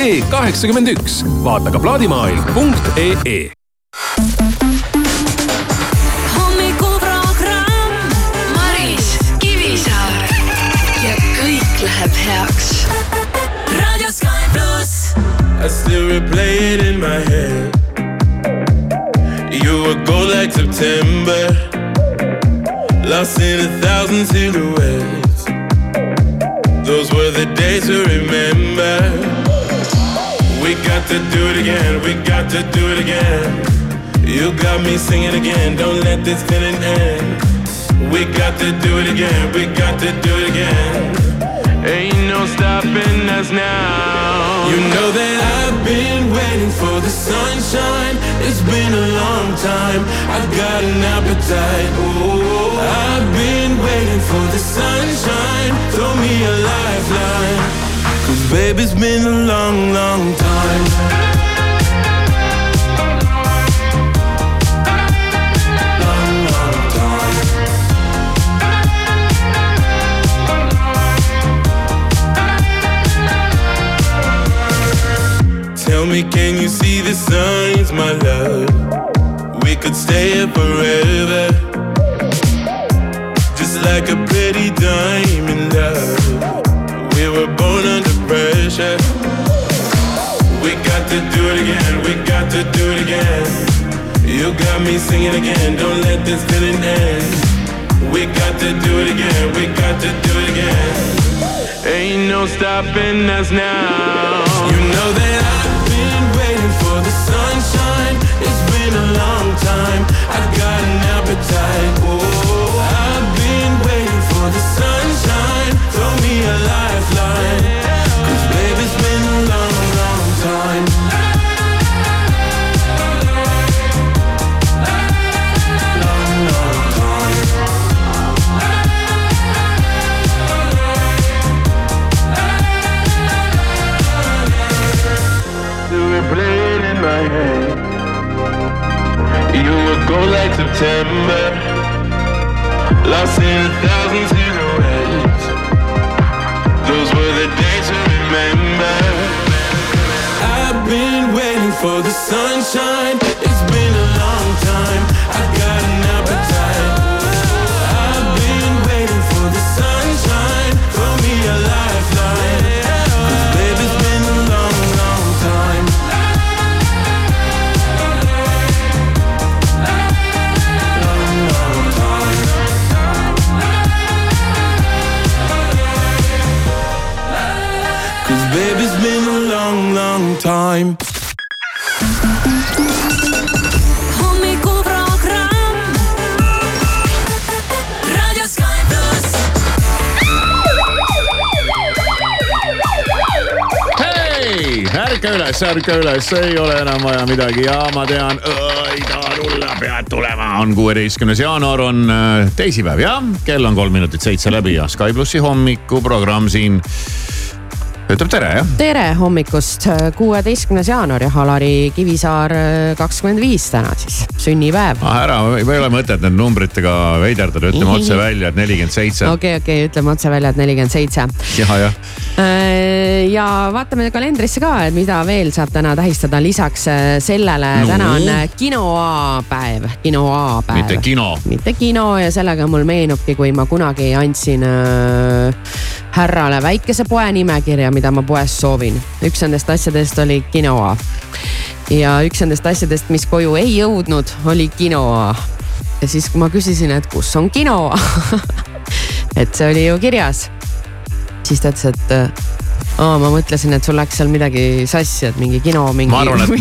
kaheksakümmend üks, vaata ka plaadimaailm.ee hommikuprogramm Maris Kivisaar ja kõik läheb heaks. raadio Sky pluss. I still replay it in my head. You were gold like September, lost in a thousand silhouettes. Those were the days to remember. We got to do it again, we got to do it again. You got me singing again, don't let this feeling end. We got to do it again, we got to do it again. Ain't no stopping us now. You know that I've been waiting for the sunshine. It's been a long time. I've got an appetite. Oh, I've been waiting for the sunshine. Throw me a lifeline. Cause baby, it's been a long, long time. Tell me, can you see the signs, my love? We could stay here forever. Just like a pretty again. You got me singing again, don't let this feeling end. We got to do it again, we got to do it again. Ain't no stopping us now. You know that ärka üles, ei ole enam vaja midagi ja ma tean, Ida tulla pead tulema, on kuueteistkümnes jaanuar, on äh, teisipäev jah, kell on kolm minutit seitse läbi ja Sky plussi hommikuprogramm siin ütleb tere jah. tere hommikust, kuueteistkümnes jaanuar ja Alari Kivisaar kakskümmend viis täna siis, sünnipäev. ah ära, ei ole mõtet need numbritega veiderdada, ütleme otse välja, et nelikümmend seitse. okei, okei, ütleme otse välja, et nelikümmend seitse. ja, jah, ja vaatame kalendrisse ka, et mida veel saab täna tähistada lisaks äh, sellele No. täna on äh, kinoaapäev, kinoaapäev. mitte kino. mitte kino ja sellega mul meenubki, kui ma kunagi andsin äh, härrale väikese poe nimekirja, mida ma poest soovin. üks nendest asjadest oli kinoa. ja üks nendest asjadest, mis koju ei jõudnud, oli kinoa. ja siis, kui ma küsisin, et kus on kinoa et see oli ju kirjas, siis ta ütles, et aa, ma mõtlesin, et sul läks seal midagi sassi, et mingi kino, mingi. ma arvan, et,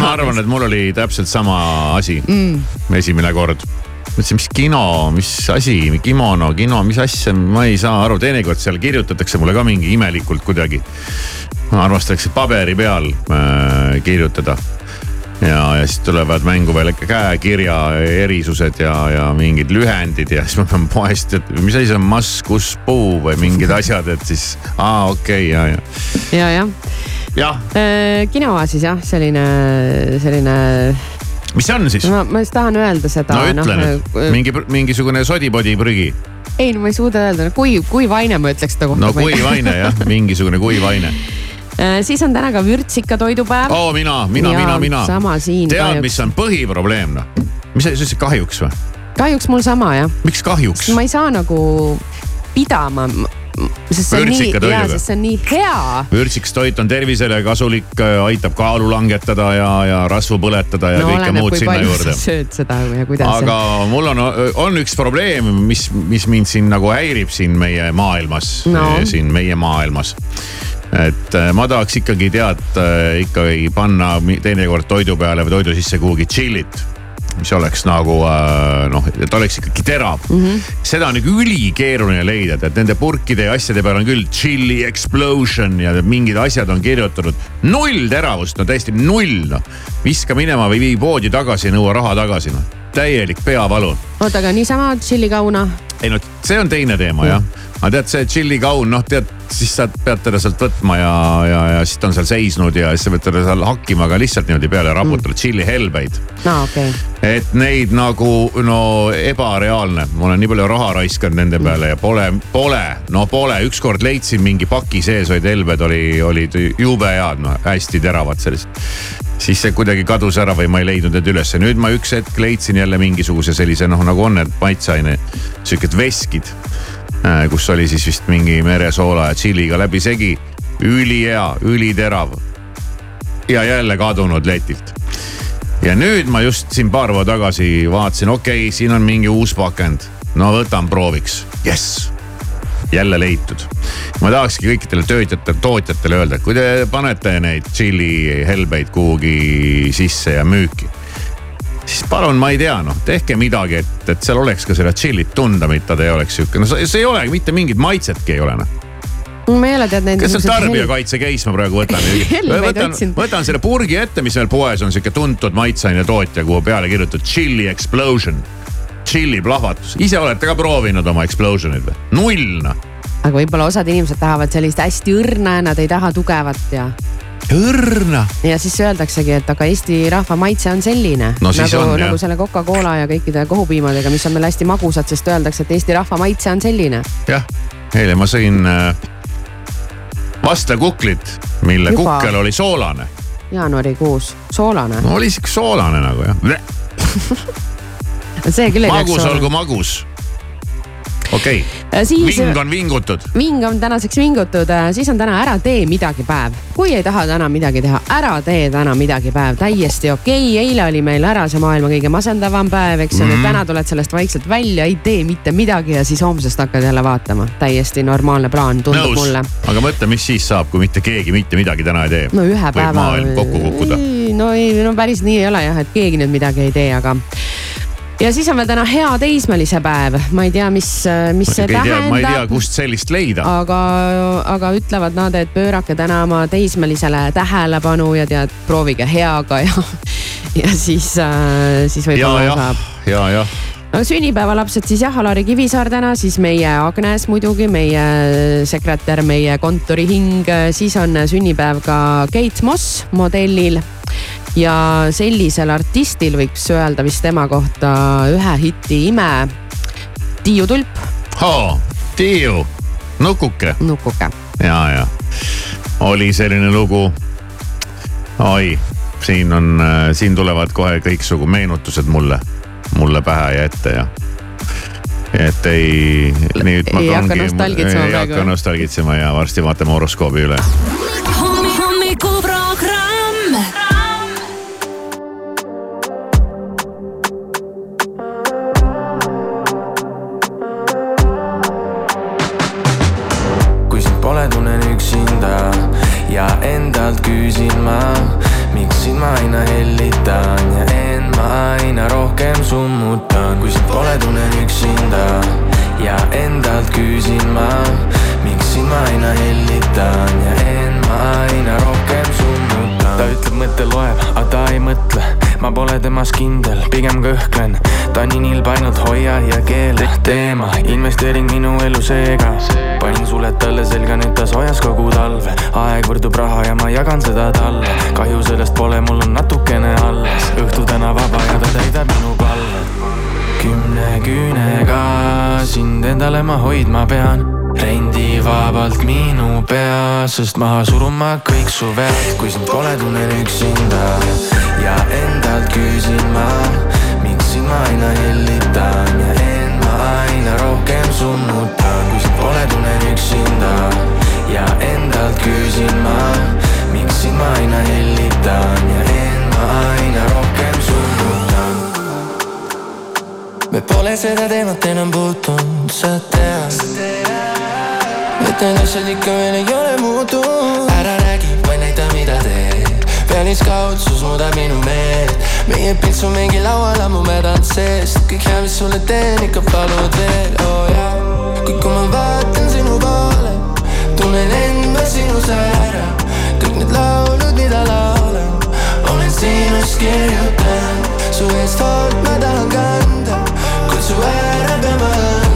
ma arvan, et mul oli täpselt sama asi mm.. esimene kord. mõtlesin, mis kino, mis asi, kimono, kino, mis asja, ma ei saa aru, teinekord seal kirjutatakse mulle ka mingi imelikult kuidagi. armastatakse paberi peal äh, kirjutada. ja, ja siis tulevad mängu veel ikka käekirja erisused ja, ja mingid lühendid ja siis ma pean poest, et mis asi see on, mass, kus puu või mingid asjad, et siis aa okei okay, ja, ja ja, jah jah, Äh, kinoa siis jah, selline, selline, mis see on siis? ma, ma just tahan öelda seda. no ütle nüüd, mingi, mingisugune sodipodi prügi. ei, no ma ei suuda öelda, kui, kui vaine ma ütleks seda kohta. no kuiv aine jah, mingisugune kuiv aine. Siis on täna ka vürtsika toidupäev oo, mina, mina, mina, mina. sama siin tead, mis on põhiprobleem noh? mis sa ütlesid, kahjuks või? kahjuks mul sama jah, miks kahjuks? ma ei saa nagu pidama, sest see on nii, jaa, sest see on nii hea vürtsikas toit on tervisele kasulik, aitab kaalu langetada ja, ja rasvu põletada ja no kõike oleneb, muud sinna juurde sööd seda ja kuidas aga mul on, on üks probleem, mis, mis mind siin nagu häirib siin meie maailmas No. siin meie maailmas. Et äh, ma tahaks ikkagi tead äh, ikkagi panna teinekord toidu peale või toidu sisse kuhugi tšillit mis oleks nagu äh, noh, et oleks ikkagi terav mm. -hmm. seda on nagu ülikeeruline leida, et nende purkide ja asjade peal on küll chili explosion ja mingid asjad on kirjutatud. null teravust, no täiesti null noh. viska minema või vii poodi tagasi nõua raha tagasi noh, täielik peavalu oota, aga niisama tšillikauna, ei no see on teine teema jah, aga tead see tšillikaun noh, tead siis sa pead teda sealt võtma ja, ja, ja siis ta on seal seisnud ja siis sa pead teda seal hakkima ka lihtsalt niimoodi peale raputama tšillihelbeid. no okei okay., et neid nagu no ebareaalne, ma olen nii palju raha raiskanud nende peale ja pole, pole, no pole, ükskord leidsin mingi paki sees olid helbed oli, olid jube head, no hästi teravad sellised siis see kuidagi kadus ära või ma ei leidnud need ülesse, nüüd ma üks hetk leidsin jälle mingisuguse sellise noh, nagu on need maitseaine, siukesed veskid. Kus oli siis vist mingi meresoola ja tšilliga läbisegi, ülihea, üliterav. ja jälle kadunud letilt. Ja nüüd ma just siin paar päeva tagasi vaatasin, okei okay,, siin on mingi uus pakend, no võtan prooviks, jess, jälle leitud. ma tahakski kõikidele töötajatele, tootjatele öelda, et kui te panete neid tšillihelbeid kuhugi sisse ja müüki, siis palun, ma ei tea, noh, tehke midagi, et, et seal oleks ka seda tšillit tunda, mitte ta ei oleks sihuke, no see see ei ole mitte mingit maitsetki ei ole noh. ma ei ole tead neid. kas seal tarbijakaitse case ma praegu võtan võtan võtan selle purgi ette, mis meil poes on sihuke tuntud maitseaine tootja, kuhu peale kirjutatud chili explosion. Chili plahvatus, ise olete ka proovinud oma explosion'it või? null noh, aga võib-olla osad inimesed tahavad sellist hästi õrna ja nad ei taha tugevat ja, õrna. ja siis öeldaksegi, et aga Eesti rahva maitse on selline. No siis nagu, on, jah. nagu selle Coca-Cola ja kõikide kohupiimadega, mis on meil hästi magusad, sest öeldakse, et Eesti rahva maitse on selline. jah, eile ma sõin äh, vastlakuklit, mille Juba. kukkel oli soolane. jaanuarikuus, soolane no oli sihuke soolane nagu jah. see küll ei magus peaks olgu magus. Okei okay., siis ving on vingutud. ving on tänaseks vingutud, siis on täna ära tee midagi päev. kui ei taha täna midagi teha, ära tee täna midagi päev, täiesti okei okay.. eile oli meil ära see maailma kõige masendavam päev, eks ju mm. -hmm. täna tuled sellest vaikselt välja, ei tee mitte midagi ja siis homsest hakkad jälle vaatama. täiesti normaalne plaan, tundub nõus mulle., aga mõtle, mis siis saab, kui mitte keegi mitte midagi täna ei tee. no ühe päeva. võib maailm kokku kukkuda. no ei, no päris nii ei ole jah, et keegi nüüd midagi ei tee, aga ja siis on veel täna hea teismelise päev, ma ei tea, mis, mis see ei tea, ma ei tea, tähendab kust sellist leida. aga, aga ütlevad nad, et pöörake täna oma teismelisele tähelepanu ja tead, proovige heaga ja, ja siis, siis ja, võib-olla saab. ja, jah, no sünnipäevalapsed siis jah, Alari Kivisaar täna, siis meie Agnes muidugi, meie sekretär, meie kontorihing, siis on sünnipäev ka Keit Moss modellil. Ja sellisel artistil võiks öelda vist tema kohta ühe hiti ime. Tiiu Tulp, Tiiu, nukuke nukuke. ja, ja oli selline lugu. oi, siin on, siin tulevad kohe kõiksugu meenutused mulle, mulle pähe ja ette ja. et ei, nüüd ma Ei hakka ongi- ei hakka nostalgitsema ja varsti vaatame horoskoobi üle. ma, miks sind ma aina hellitan ja end ma aina rohkem summutan. ta ütleb, mõte loeb, aga ta ei mõtle, ma pole temas kindel, pigem kõhklen. ta on nii nilb, ainult hoia ja keela teema, investeering minu elu seega. panin suled talle selga, nüüd ta soojas kogu talve. aeg võrdub raha ja ma jagan seda talle. kahju sellest pole, mul on natukene alles. õhtu täna vaba ja ta täidab minu palve. Kümne küünega sind endale ma hoidma pean. rendi vabalt minu pea, sest maha suruma kõik su vead, kui sind pole, tunnen üksinda ja endalt küsin ma, miks sind ma aina hellitan ja end ma aina rohkem summutan, kui sind pole, tunnen üksinda ja endalt küsin ma, miks sind ma aina hellitan ja end ma aina rohkem summutan. Me pole seda teemat enam puutunud, sa tead. et need asjad ikka veel ei ole muutunud. ära räägi, vaid näita, mida teed. pealiskaudsus muudab minu meelt. meie pilts on mingi laual ammu mädanud seest. kõik hea, mis sulle teen, ikka palud veel, oo oh, jaa. kuid kui ma vaatan sinu poole, tunnen end ma sinus ära. kõik need laulud, mida laulan, olen sinust kirjutanud. su eest hoolt ma tahan kanda, su ära pean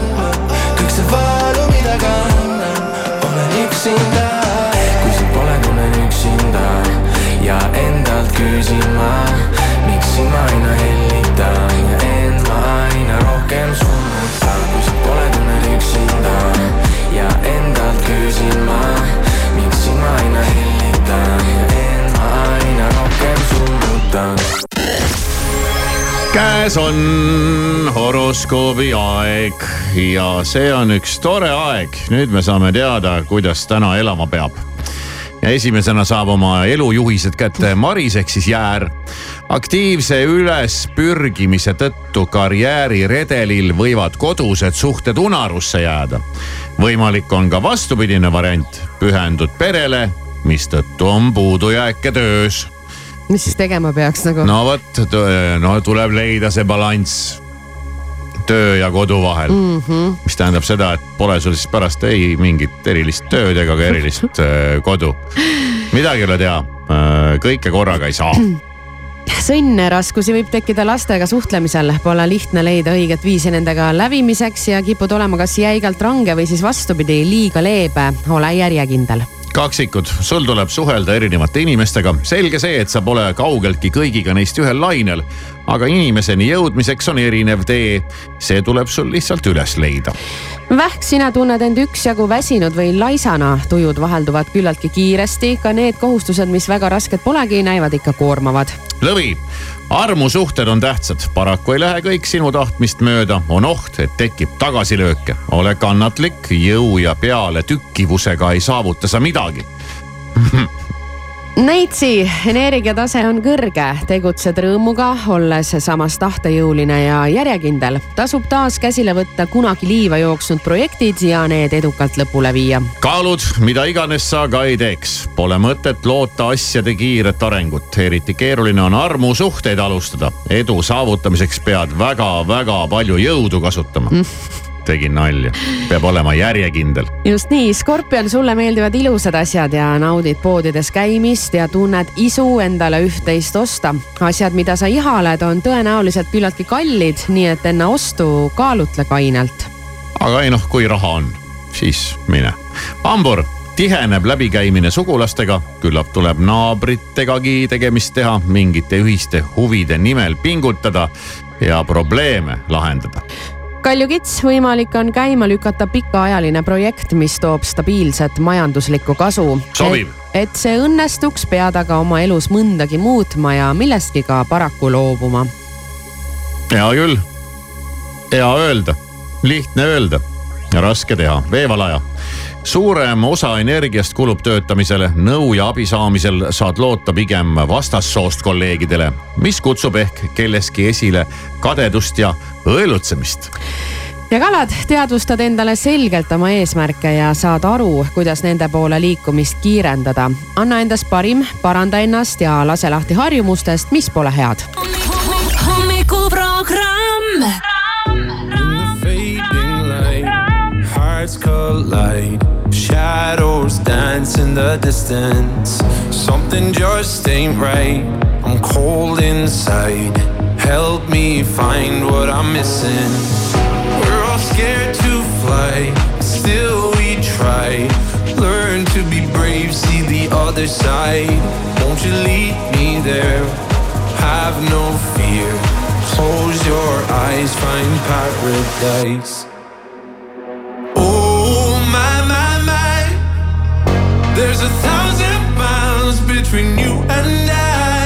kõik see valu, mida kannan, olen üksinda. kui sind pole, tunnen üksinda ja endalt küsin ma, miks sind ma aina hellitan ja end ma aina rohkem summutan. kui sind pole, tunnen üksinda ja endalt küsin ma, miks sind ma aina hellitan ja käes on horoskoobi aeg ja see on üks tore aeg. nüüd me saame teada, kuidas täna elama peab. ja esimesena saab oma elujuhised kätte Maris ehk siis Jäär. aktiivse ülespürgimise tõttu karjääriredelil võivad kodused suhted unarusse jääda. võimalik on ka vastupidine variant, pühendud perele, mistõttu on puudujääke töös mis siis tegema peaks nagu? no vot, no tuleb leida see balanss töö ja kodu vahel mm. -hmm. mis tähendab seda, et pole sul siis pärast ei mingit erilist tööd ega ka erilist äh, kodu. midagi ei ole teha, kõike korraga ei saa. sõnne raskusi võib tekkida lastega suhtlemisel, pole lihtne leida õiget viisi nendega lävimiseks ja kipud olema kas jäigalt range või siis vastupidi, liiga leebe, ole järjekindel kaksikud, sul tuleb suhelda erinevate inimestega, selge see, et sa pole kaugeltki kõigiga neist ühel lainel, aga inimeseni jõudmiseks on erinev tee. see tuleb sul lihtsalt üles leida. Vähk, sina tunned end üksjagu väsinud või laisana, tujud vahelduvad küllaltki kiiresti, ka need kohustused, mis väga rasked polegi, näivad ikka koormavad. lõvi, armusuhted on tähtsad, paraku ei lähe kõik sinu tahtmist mööda, on oht, et tekib tagasilööke. ole kannatlik, jõu ja peale tükkivusega ei saavuta sa midagi Neitsi energiatase on kõrge, tegutsed rõõmuga, olles samas tahtejõuline ja järjekindel. tasub taas käsile võtta kunagi liiva jooksnud projektid ja need edukalt lõpule viia. kaalud, mida iganes sa ka ei teeks, pole mõtet loota asjade kiiret arengut, eriti keeruline on armusuhteid alustada. edu saavutamiseks pead väga-väga palju jõudu kasutama mm. tegin nalja, peab olema järjekindel. just nii, Skorpion, sulle meeldivad ilusad asjad ja naudid poodides käimist ja tunned isu endale üht-teist osta. asjad, mida sa ihaled, on tõenäoliselt küllaltki kallid, nii et enne ostu kaalutle kainelt aga ei noh, kui raha on, siis mine. hambur, tiheneb läbikäimine sugulastega, küllap tuleb naabritegagi tegemist teha, mingite ühiste huvide nimel pingutada ja probleeme lahendada. kaljukits, võimalik on käima lükata pikaajaline projekt, mis toob stabiilset majanduslikku kasu. Sobib. et see õnnestuks, pead aga oma elus mõndagi muutma ja millestki ka paraku loobuma. hea küll, hea öelda, lihtne öelda ja raske teha, veevalaja. Suurem osa energiast kulub töötamisele, nõu ja abi saamisel saad loota pigem vastassoost kolleegidele, mis kutsub ehk kelleski esile kadedust ja õelutsemist ja kalad, teadvustad endale selgelt oma eesmärke ja saad aru, kuidas nende poole liikumist kiirendada. anna endast parim, paranda ennast ja lase lahti harjumustest, mis pole head. hommikuprogramm. hearts collide, shadows dance in the distance. Something just ain't right. I'm cold inside. Help me find what I'm missing. We're all scared to fly, still we try. Learn to be brave, see the other side. Won't you lead me there? Have no fear. Close your eyes, find paradise. There's a thousand miles between you and I.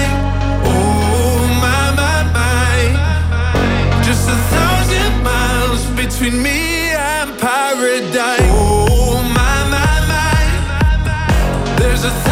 Oh my my my. Just a thousand miles between me and paradise. Oh my my my. There's a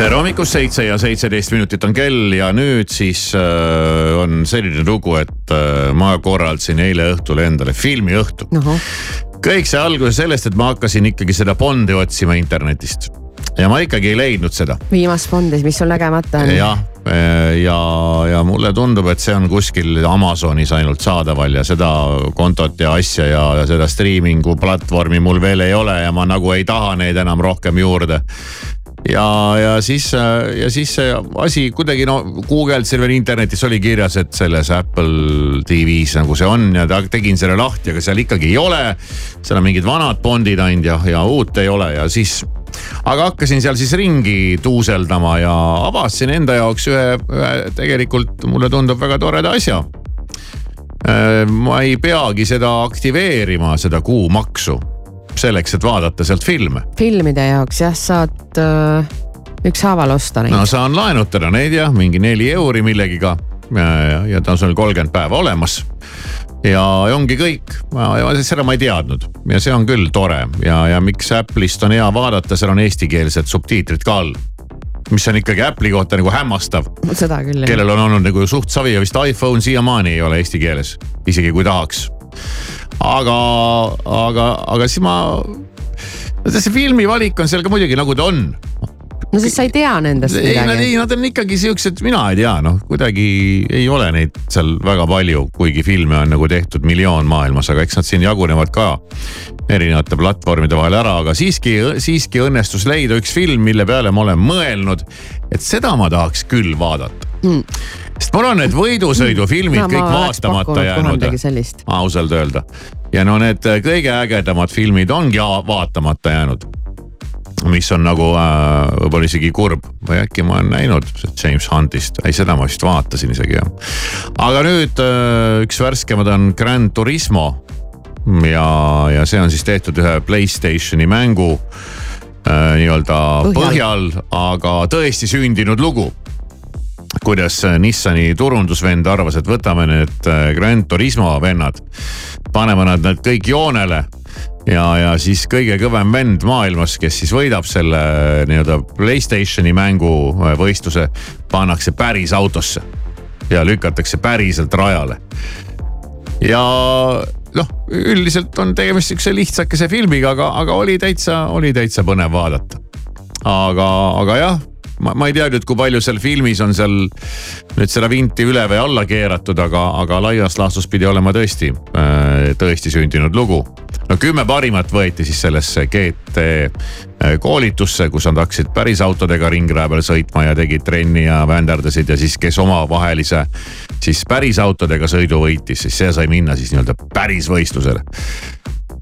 tere hommikust, seitse ja seitseteist minutit on kell ja nüüd siis äh, on selline lugu, et äh, ma korraldasin eile õhtul endale filmiõhtu. noh, kõik sai alguse sellest, et ma hakkasin ikkagi seda Bondi otsima internetist ja ma ikkagi ei leidnud seda. viimast fondi, mis sul nägemata on. jah, ja, ja mulle tundub, et see on kuskil Amazonis ainult saadaval ja seda kontot ja asja ja, ja seda striimingu platvormi mul veel ei ole ja ma nagu ei taha neid enam rohkem juurde ja, ja siis, ja siis see asi kuidagi no guugeldasin veel internetis oli kirjas, et selles Apple TV-s nagu see on ja tegin selle lahti, aga seal ikkagi ei ole. seal on mingid vanad Bondid ainult ja, ja uut ei ole ja siis, aga hakkasin seal siis ringi tuuseldama ja avastasin enda jaoks ühe, ühe tegelikult mulle tundub väga toreda asja. ma ei peagi seda aktiveerima, seda kuumaksu selleks, et vaadata sealt filme. Filmide jaoks jah, saad äh, ükshaaval osta neid. No saan laenutada neid jah, mingi neli euri millegiga ja, ja, ja ta on sul kolmkümmend päeva olemas. ja ongi kõik, seda ma ei teadnud. Ja see on küll tore. Ja, ja miks Apple'ist on hea vaadata, seal on eestikeelsed subtiitrid ka all. mis on ikkagi Apple'i kohta nagu hämmastav, seda küll kellel on olnud nagu suht savi ja vist iPhone siiamaani ei ole eesti keeles, isegi kui tahaks. aga, aga, aga siis ma, see filmivalik on seal ka muidugi nagu ta on no siis sa ei tea nendest ei, nad midagi. ei, nad on ikkagi siuksed, mina ei tea, noh kuidagi ei ole neid seal väga palju, kuigi filme on nagu tehtud miljoon maailmas, aga eks nad siin jagunevad ka erinevate platvormide vahel ära, aga siiski, siiski õnnestus leida üks film, mille peale ma olen mõelnud, et seda ma tahaks küll vaadata mm.. sest mul on need võidusõidufilmid No, no, kõik vaatamata jäänud ausalt öelda. ja no need kõige ägedamad filmid ongi vaatamata jäänud mis on nagu äh, võib-olla isegi kurb või äkki ma olen näinud James Huntist, ei seda ma vist vaatasin isegi jah. aga nüüd äh, üks värskemad on Gran Turismo ja, ja see on siis tehtud ühe Playstationi mängu äh, nii-öelda Põhjal. põhjal, aga tõesti sündinud lugu kuidas äh, Nissani turundusvend arvas, et võtame need äh, Gran Turismo vennad, paneme nad need kõik joonele ja, ja siis kõige kõvem vend maailmas, kes siis võidab selle äh, nii-öelda Playstationi mängu võistluse, pannakse päris autosse ja lükatakse päriselt rajale. ja noh, üldiselt on tegemist siukse lihtsakese filmiga, aga, aga oli täitsa, oli täitsa põnev vaadata. aga, aga jah, ma, ma ei tea nüüd, kui palju seal filmis on seal nüüd seda vinti üle või alla keeratud, aga, aga laias laastus pidi olema tõesti, tõesti sündinud lugu. no kümme parimat võeti siis sellesse GT äh, koolitusse, kus nad hakkasid päris autodega ringraja peal sõitma ja tegid trenni ja vänderdasid ja siis, kes omavahelise siis päris autodega sõidu võitis, siis see sai minna siis nii-öelda päris võistlusele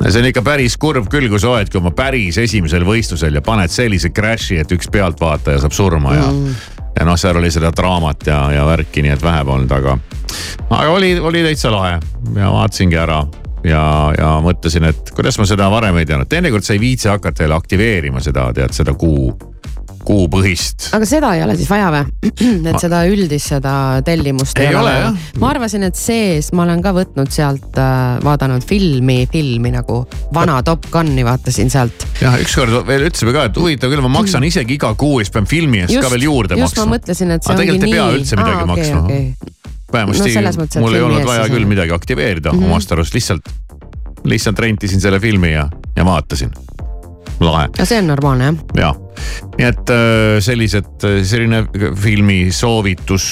see on ikka päris kurb küll, kui sa oledki oma päris esimesel võistlusel ja paned sellise crash'i, et üks pealtvaataja saab surma ja mm. ja noh, seal oli seda draamat ja, ja värki, nii et vähe polnud, aga, aga oli, oli täitsa lahe ja vaatasingi ära ja, ja mõtlesin, et kuidas ma seda varem ei teadnud, teinekord sa ei viitsi hakata jälle aktiveerima seda, tead seda kuu kuupõhist. aga seda ei ole siis vaja või? et seda üldist, seda tellimust ei, ei ole jah. ma arvasin, et sees, ma olen ka võtnud sealt äh,, vaadanud filmi, filmi nagu vana Top Gun'i vaatasin sealt. jah, ükskord veel ütlesime ka, et huvitav küll, ma maksan mm. isegi iga kuu eest pean filmi eest just, ka veel juurde just maksma. just, ma mõtlesin, et see aga ongi nii. tegelikult ei pea üldse midagi Aa, okay, maksma okay. vähemasti no, mul ei olnud vaja küll midagi aktiveerida mm -hmm. omast arust, lihtsalt, lihtsalt rentisin selle filmi ja, ja vaatasin lahe. no see on normaalne jah. ja, nii et äh, sellised, selline filmi soovitus,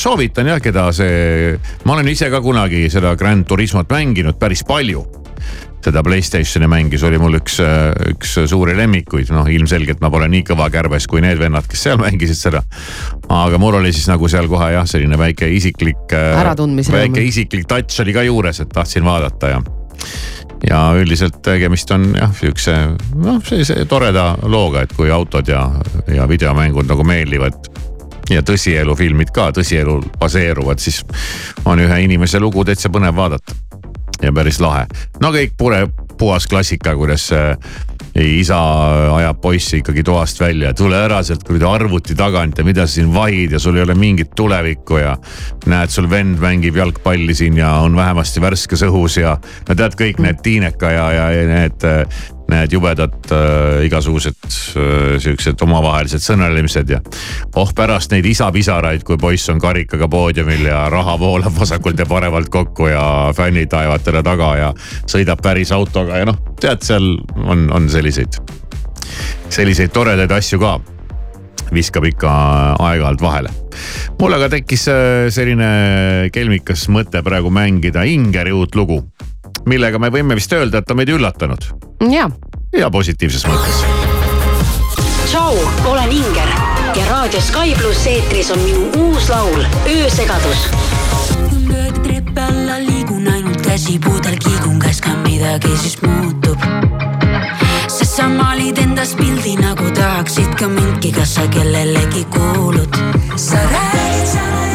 soovitan jah, keda see, ma olen ise ka kunagi seda Grand Turismot mänginud päris palju seda Playstationi mängi, see oli mul üks, üks suuri lemmikuid, noh ilmselgelt ma pole nii kõva kärbes kui need vennad, kes seal mängisid seda. aga mul oli siis nagu seal kohe jah, selline väike isiklik. väike isiklik touch oli ka juures, et tahtsin vaadata ja ja üldiselt tegemist on jah, sihukese noh, sellise toreda looga, et kui autod ja, ja videomängud nagu meeldivad ja tõsielufilmid ka tõsielul baseeruvad, siis on ühe inimese lugu täitsa põnev vaadata. Ja päris lahe, no kõik pure, puhas klassika, kuidas isa ajab poissi ikkagi toast välja, tule ära sealt kuradi arvuti tagant ja mida sa siin vahid ja sul ei ole mingit tulevikku ja. näed, sul vend mängib jalgpalli siin ja on vähemasti värskes õhus ja no tead kõik need Tiineka ja, ja, ja need need jubedad äh, igasugused äh, siuksed omavahelised sõnelemised ja. oh pärast neid isapisaraid, kui poiss on karikaga poodiumil ja raha voolab vasakult ja paremalt kokku ja fännid ajavad teda taga ja sõidab päris autoga ja noh, tead, seal on, on selliseid, selliseid toredaid asju ka viskab ikka aeg-ajalt vahele. mul aga tekkis äh, selline kelmikas mõte praegu mängida Ingeri uut lugu millega me võime vist öelda, et ta meid üllatanud. ja. ja positiivses mõttes. tšau, olen Inger ja raadio Sky pluss eetris on minu uus laul Öösegadus. lööd treppe alla, liigun ainult käsipuudel, kiigun, käskan midagi, siis muutub. sest sa maalid endast pildi nagu tahaksid ka mindki, kas sa kellelegi kuulud? sa räägid salaja,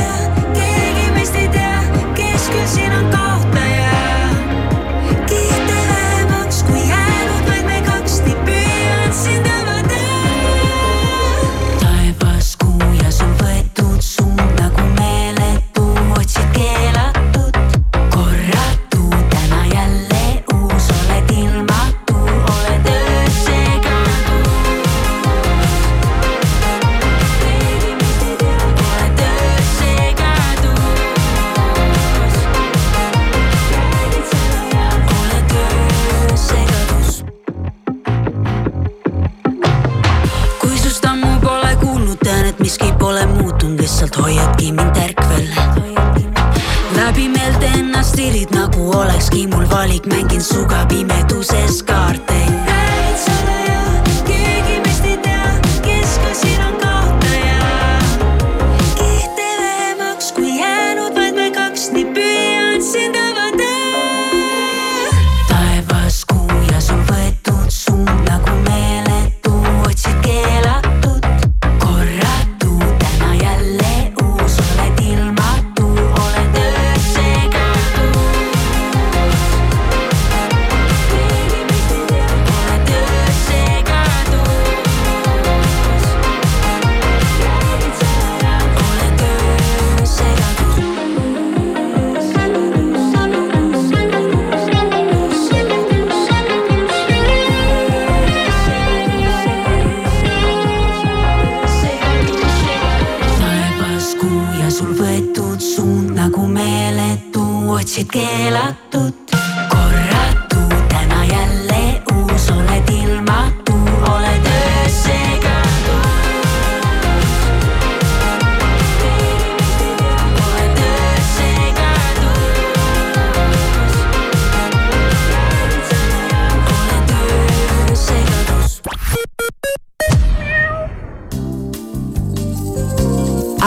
oleksid keelatud.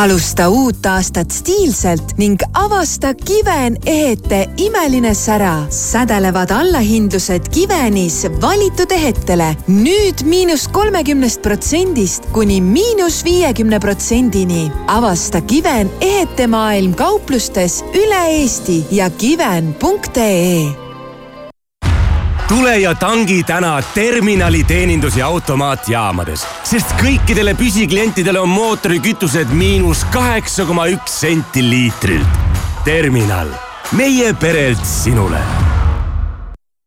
Alusta uut aastat stiilselt ning avasta Kiven ehete imeline sära. sädelevad allahindlused Kivenis valitud ehetele nüüd miinus kolmekümnest protsendist kuni miinus viiekümne protsendini. avasta Kiven ehete maailm kauplustes üle Eesti ja kiven.ee tule ja tangi täna terminali teenindus- ja automaatjaamades, sest kõikidele püsiklientidele on mootorikütused miinus kaheksa koma üks senti liitrilt. terminal, meie perelt sinule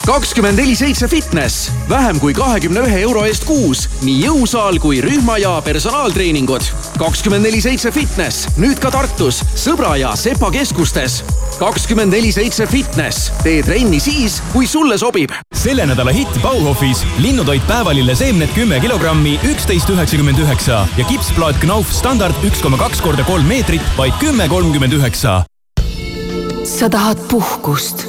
kakskümmend neli seitse fitness, vähem kui kahekümne ühe euro eest kuus, nii jõusaal kui rühma ja personaaltreeningud. kakskümmend neli seitse fitness, nüüd ka Tartus, Sõbra ja Sepa keskustes. kakskümmend neli seitse fitness, tee trenni siis, kui sulle sobib. selle nädala hitt Bauhofis linnutoit päevalille seemned kümme kilogrammi, üksteist üheksakümmend üheksa ja kipsplaat Knauf standard üks koma kaks korda kolm meetrit, vaid kümme kolmkümmend üheksa. sa tahad puhkust,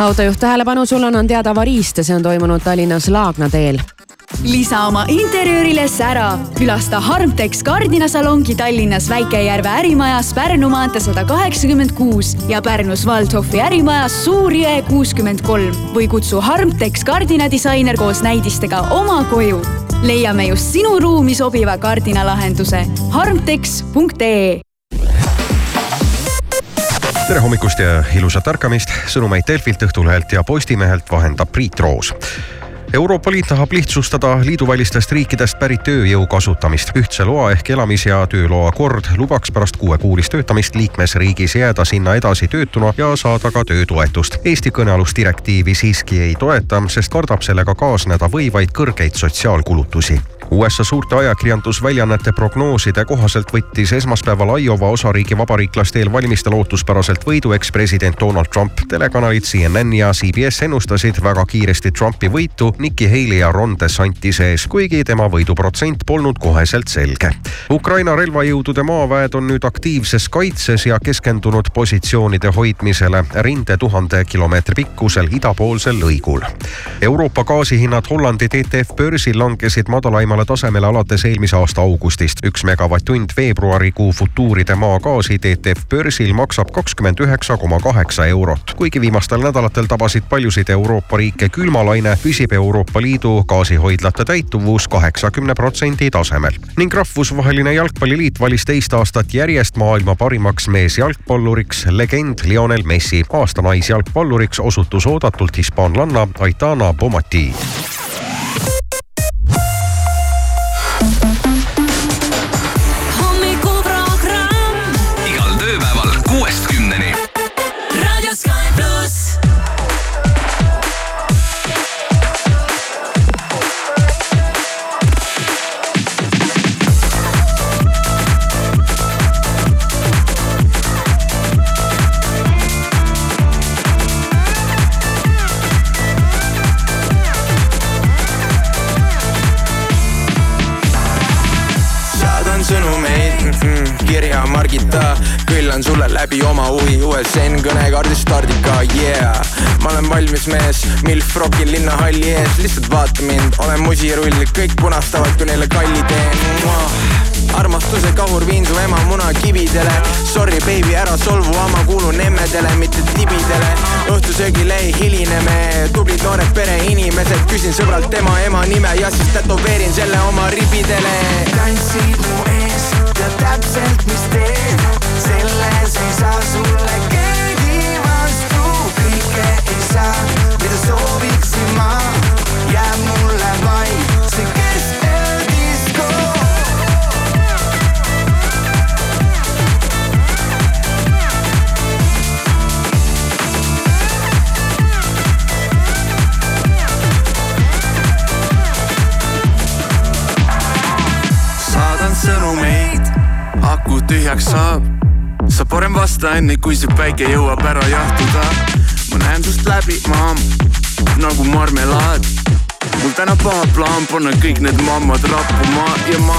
autojuht tähelepanu, sul on, on teada avariist ja see on toimunud Tallinnas Laagna teel lisa oma interjöörile sära. külasta Harmtex kardinasalongi Tallinnas Väike-Järve ärimajas Pärnu maantee sada kaheksakümmend kuus ja Pärnus Waldhofi ärimajas Suur-Jõe kuuskümmend kolm või kutsu Harmtex kardinadisainer koos näidistega oma koju. leiame just sinu ruumi sobiva kardinalahenduse harmtex.ee tere hommikust ja ilusat ärkamist, sõnumeid Delfilt, Õhtulehelt ja Postimehelt vahendab Priit Roos Euroopa Liit tahab lihtsustada liiduvälistest riikidest pärit tööjõu kasutamist. ühtse loa ehk elamis- ja tööloa kord lubaks pärast kuuekuulist töötamist liikmesriigis jääda sinna edasi töötuna ja saada ka töötoetust. Eesti kõnealust direktiivi siiski ei toeta, sest kardab sellega kaasneda võivaid kõrgeid sotsiaalkulutusi USA suurte ajakirjandusväljaannete prognooside kohaselt võttis esmaspäeval Iowa osariigi vabariiklaste eelvalimistel ootuspäraselt võidu ekspresident Donald Trump. telekanalid CNN ja CBS ennustasid väga kiiresti Trumpi võitu Nikki Haley ja Ron DeSantise ees, kuigi tema võiduprotsent polnud koheselt selge. Ukraina relvajõudude maaväed on nüüd aktiivses kaitses ja keskendunud positsioonide hoidmisele rinde tuhande kilomeetri pikkusel idapoolsel lõigul. Euroopa gaasihinnad Hollandi TTF börsil langesid madalaimale madalale tasemele alates eelmise aasta augustist. üks megavatt-tund veebruarikuu futuuride maagaasi TTF börsil maksab kakskümmend üheksa koma kaheksa eurot. kuigi viimastel nädalatel tabasid paljusid Euroopa riike külmalaine, püsib Euroopa Liidu gaasihoidlate täituvus kaheksakümne protsendi tasemel. ning Rahvusvaheline Jalgpalliliit valis teist aastat järjest maailma parimaks meesjalgpalluriks legend Lionel Messi. aasta naisjalgpalluriks osutus oodatult hispaanlanna Aitana Bomati. Küllan sulle läbi oma huvi. USN kõnekaardi stardika, yeah. Ma olen valmis mees, milf rokil linnahalli ees, lihtsalt vaata mind, olen musirull, kõik punastavad, kui neile kalli teen. Armastuse kahur viin su ema munakividele. Sorry baby, ära solvu, ma kuulun emmedele, mitte tibidele. Õhtusöögile ei hiline me, tublid noored pereinimesed. Küsin sõbralt tema ema nime ja siis tätoveerin selle oma ribidele. Tantsid mu ees tead täpselt, mis teen, selles ei saa sulle keegi vastu, kõike ei saa, mida sooviksin ma, jääb mulle vaid see keskeldisko. Sõnumeid aku tühjaks saab sa parem vasta enne, kui see päike jõuab ära jahtuda. ma näen sust läbi, maam, nagu marmelaad. Mul täna paha plaan panna kõik need mammad rappuma ja ma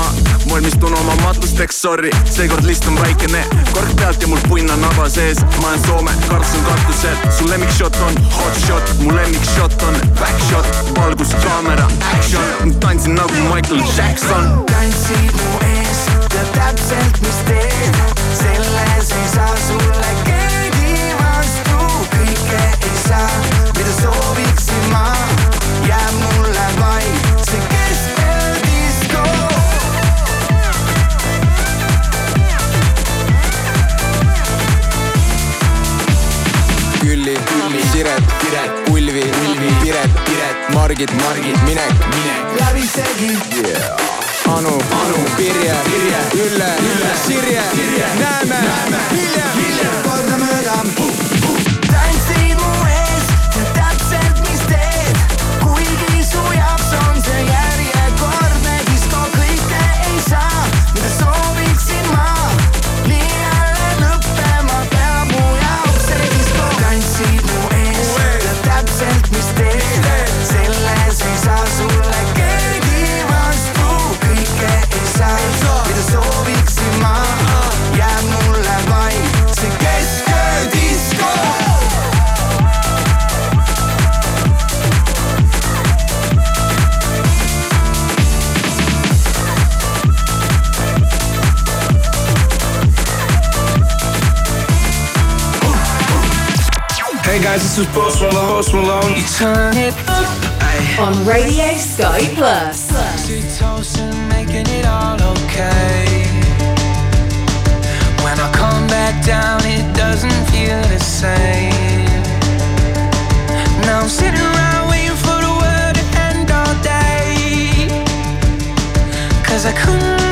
valmistun oma matusteks, sorry, seekord list on väikene. kork pealt ja mul punn on naba sees, ma olen Soome, Karlsson katusel. su lemmikshot on hot shot, mu lemmikshot on back shot, valgus, kaamera, action. tantsin nagu Michael Jackson. tantsid mu ees, tead täpselt, mis teed selles ei saa sulle keegi vastu, kõike ei saa, mida sooviksin Külli, Külli, Siret, Piret, Ulvi, Ulvi, Piret, Piret, Margit, Margit, Minek, Minek. läbisegi yeah. Anu, Anu, Pirje, Pirje, Ülle, Ülle, Sirje, Sirje, näeme, näeme, hiljem, hiljem. kordamööda this is Post Malone. Post Malone. You turn it up. On Radio Sky Plus. Oxytocin, making it all okay. When I come back down, it doesn't feel the same. Now I'm sitting around waiting for the world to end all day. Cause I couldn't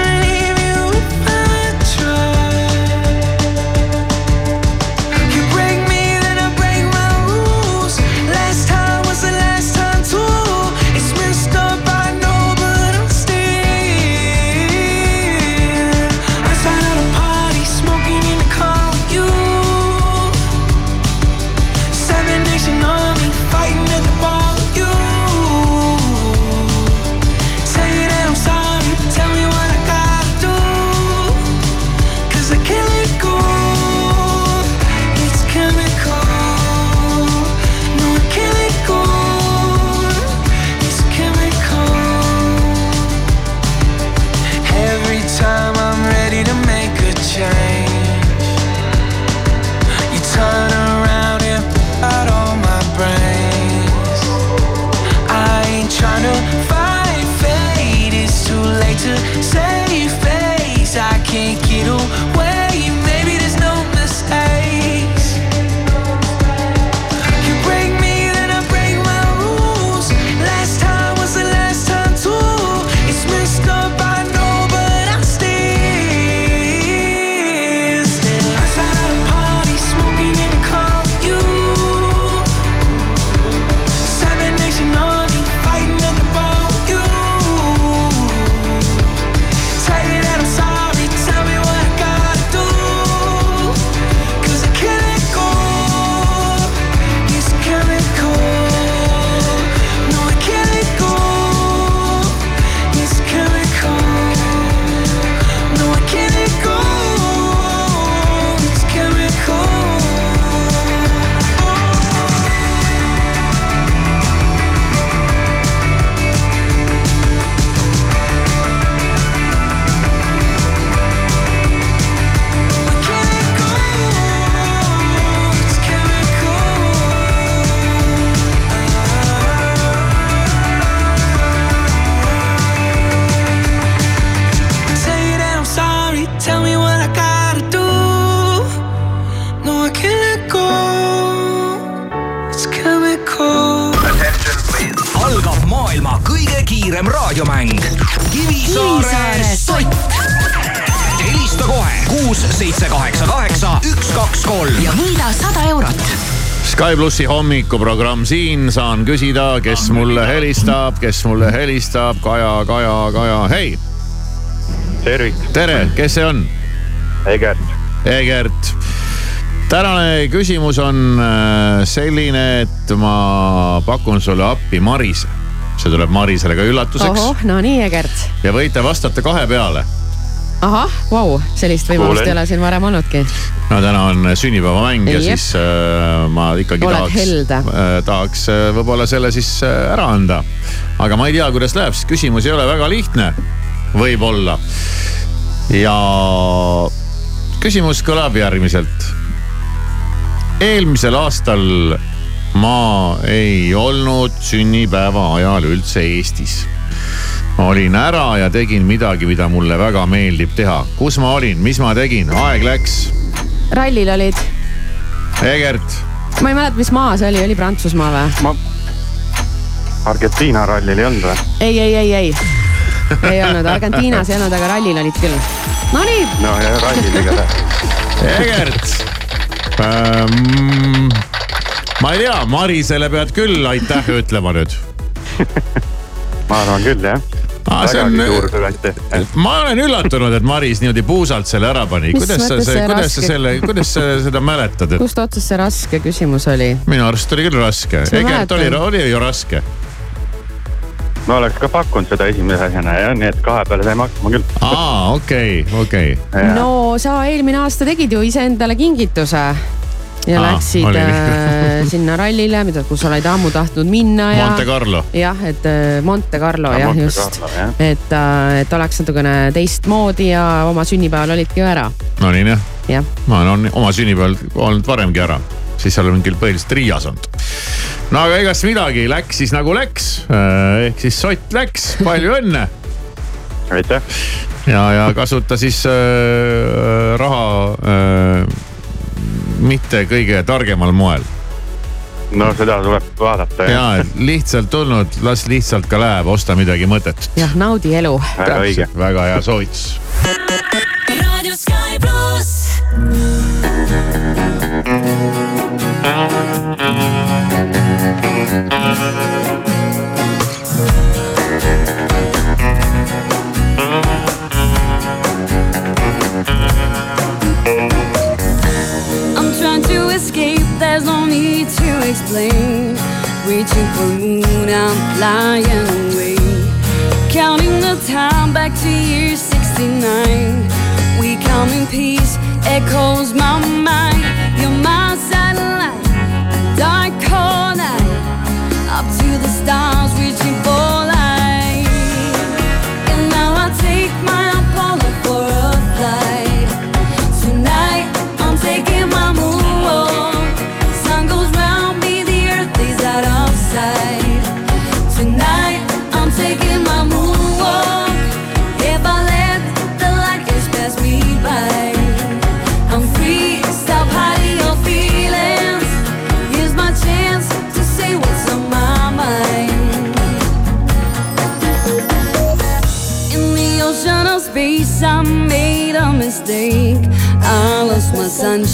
plussi hommikuprogramm siin, saan küsida, kes mulle helistab, kes mulle helistab, Kaja, Kaja, Kaja, hei. tervik. tere, kes see on? Egert. Egert. tänane küsimus on äh, selline, et ma pakun sulle appi Marise. see tuleb Marisele ka üllatuseks ohoh, no nii, Egert. ja võite vastata kahe peale. ahah, vau, sellist võimalust Kuulen. ei ole siin varem olnudki. no täna on sünnipäevamäng ja Jep. siis äh, ma ikkagi Oled tahaks äh, tahaks äh, võib-olla selle siis äh, ära anda. aga ma ei tea, kuidas läheb, sest küsimus ei ole väga lihtne, võib-olla. ja küsimus kõlab järgmiselt. eelmisel aastal ma ei olnud sünnipäeva ajal üldse Eestis ma olin ära ja tegin midagi, mida mulle väga meeldib teha. kus ma olin, mis ma tegin, aeg läks. rallil olid, Egert, ma ei mäleta, mis maa see oli, oli Prantsusmaa või? ma, Argentiina rallil ei olnud või? ei, ei, ei, ei, ei olnud, Argentiinas ei olnud, aga rallil olid küll. Nonii, no ja rallil igatahes. Egert ähm,. ma ei tea, Marisele pead küll aitäh ütlema nüüd. ma arvan küll jah. On- ma olen üllatunud, et Maris niimoodi puusalt selle ära pani. Kuidas sa kuidas sa raske- selle, kuidas sa seda mäletad, et kust otsast see raske küsimus oli? minu arust oli küll raske. Egert oli, oli ju raske. ma oleks ka pakkunud seda esimese asjana ja nii, et kahe peale saime hakkama küll. aa, okei, okei. no sa eelmine aasta tegid ju iseendale kingituse ja Aa, läksid äh, sinna rallile, mida, kus sa olid ammu tahtnud minna ja. Monte Carlo. jah, et äh, Monte Carlo Ah, jah, just Carlo, jah., et, et oleks natukene teistmoodi ja oma sünnipäeval olidki ju ära, no nii jah, jah. ma olen oma sünnipäeval olnud varemgi ära, siis olen küll põhiliselt Riias olnud. no aga igast midagi, läks siis nagu läks, ehk siis sott läks, palju õnne. aitäh. ja, ja kasuta siis äh, raha äh, mitte kõige targemal moel. no seda tuleb vaadata ja, et lihtsalt tulnud, las lihtsalt ka läheb, osta midagi mõttetut. jah, naudi elu. väga õige. väga hea soovitus. raadio Sky pluss. I'm explain. Reaching for moon, I'm flying away. Counting the time back to year 69. We come in peace, echoes my mind. You're my satellite, dark corner. Up to the stars,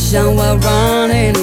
sunshine while running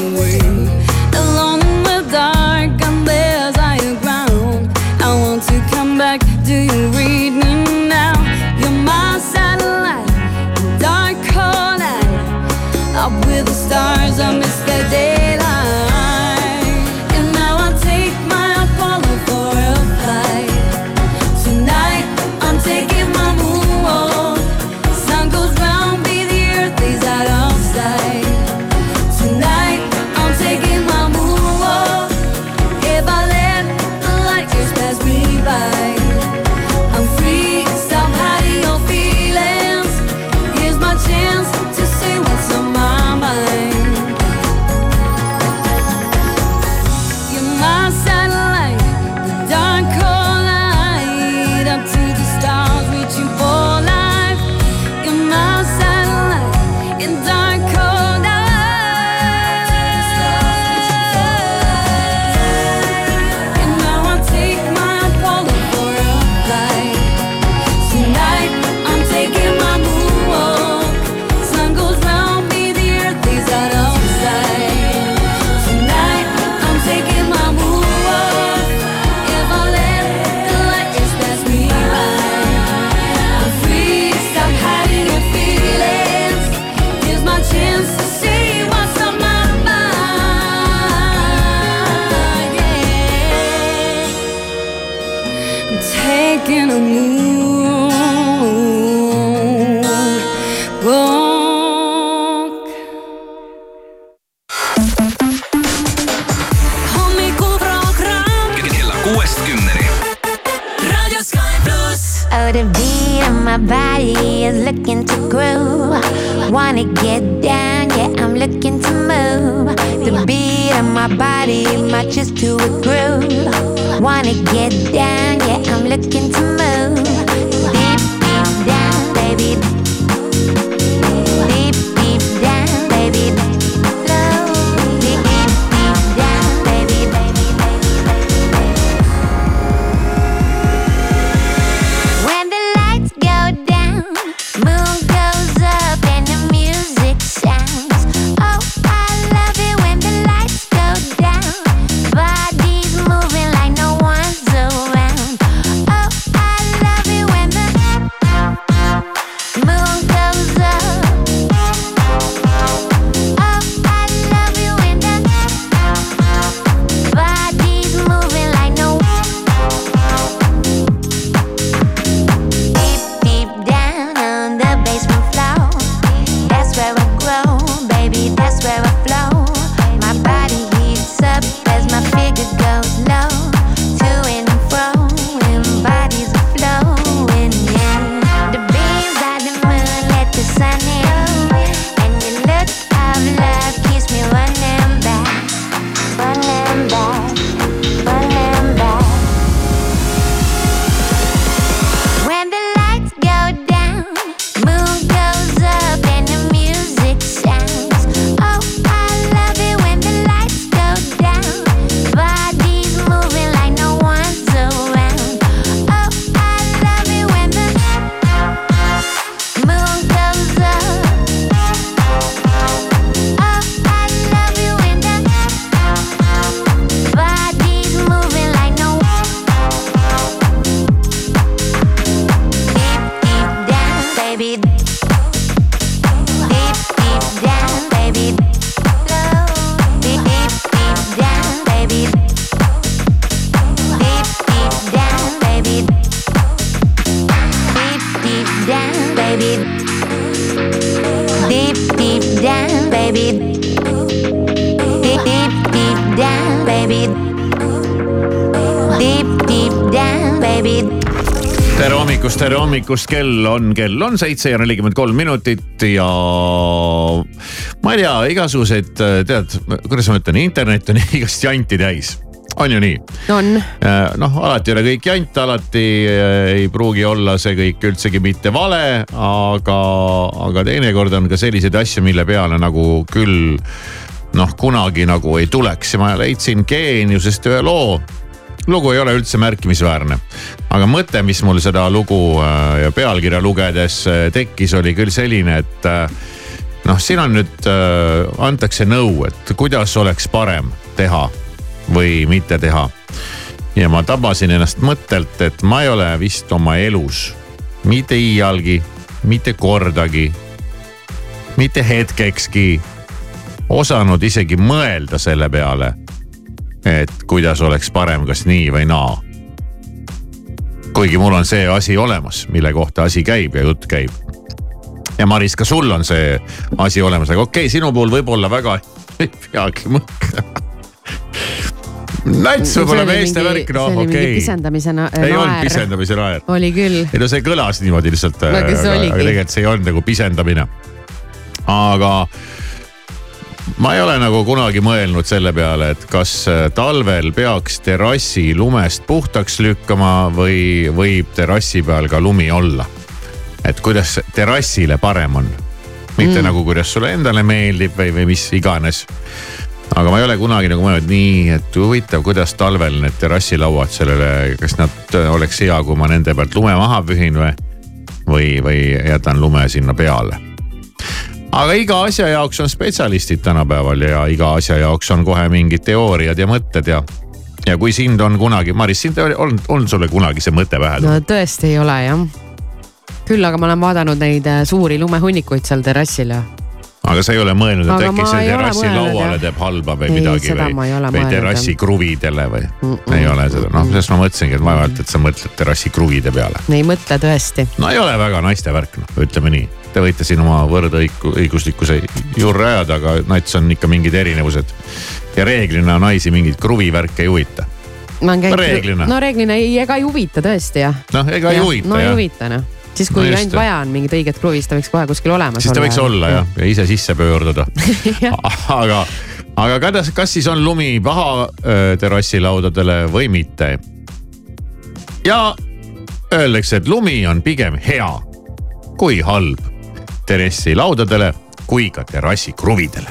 hommikust, kell on, kell on seitse ja nelikümmend kolm minutit ja ma ei tea, igasuguseid, tead, kuidas ma ütlen, internet on igast janti täis, on ju nii? on. noh, alati ei ole kõik jant, alati eh, ei pruugi olla see kõik üldsegi mitte vale, aga, aga teinekord on ka selliseid asju, mille peale nagu küll noh, kunagi nagu ei tuleks ja ma leidsin geeniusest ühe loo lugu ei ole üldse märkimisväärne, aga mõte, mis mul seda lugu äh, ja pealkirja lugedes äh, tekkis, oli küll selline, et äh, noh, siin on nüüd, antakse nõu, et kuidas oleks parem teha või mitte teha. ja ma tabasin ennast mõttelt, et ma ei ole vist oma elus mitte iialgi, mitte kordagi, mitte hetkekski osanud isegi mõelda selle peale et kuidas oleks parem, kas nii või naa. kuigi mul on see asi olemas, mille kohta asi käib ja jutt käib. ja Maris, ka sul on see asi olemas, aga okei okay,, sinu puhul võib-olla väga ei peagi mõtlema. nats võib-olla meeste värk, noh okei okay.. pisendamise na ei naer. olnud pisendamise naer. oli küll. ei no see kõlas niimoodi lihtsalt No aga see aga, aga tegelikult see ei olnud nagu pisendamine. aga ma ei ole nagu kunagi mõelnud selle peale, et kas äh, talvel peaks terrassi lumest puhtaks lükkama või võib terrassi peal ka lumi olla. et kuidas terrassile parem on, mitte mm. nagu kuidas sulle endale meeldib või, või mis iganes. aga ma ei ole kunagi nagu mõelnud nii, et huvitav, kuidas talvel need terrassilauad sellele, kas nad äh, oleks hea, kui ma nende pealt lume maha pühin või, või, või jätan lume sinna peale aga iga asja jaoks on spetsialistid tänapäeval ja iga asja jaoks on kohe mingid teooriad ja mõtted ja. ja kui sind on kunagi, Maris, sind on, on, sulle kunagi see mõte pähe tulnud no tõesti ei ole jah. küll aga ma olen vaadanud neid äh, suuri lumehunnikuid seal terrassil ja aga sa ei ole mõelnud, et äkki see terrassi lauale teeb halba või Ei, midagi või, või terrassi kruvidele või Mm, mm. ei ole seda, noh, sellest ma mõtlesingi, et vaevalt, et sa mõtled terrassi kruvide peale. ei mõtle tõesti. no ei ole väga naiste värk, noh, ütleme nii. Te võite siin oma võrdõiguslikkuse juurde ajada, aga nats on ikka mingid erinevused. ja reeglina naisi mingeid kruvivärke ei huvita. ma olen käinud. Reeglina. no reeglina ei, ega ei huvita tõesti jah. noh, ega ei huvita no ei jah. huvita noh. siis kui No ainult vaja on mingit õiget kruvi, siis ta võiks kohe kuskil olemas siis ta võiks olla jah, ja ise sisse pöörduda. aga, aga kas, kas siis on lumi paha öö, terrassilaudadele või mitte? ja öeldakse, et lumi on pigem hea kui halb terrassilaudadele kui ka terrassikruvidele.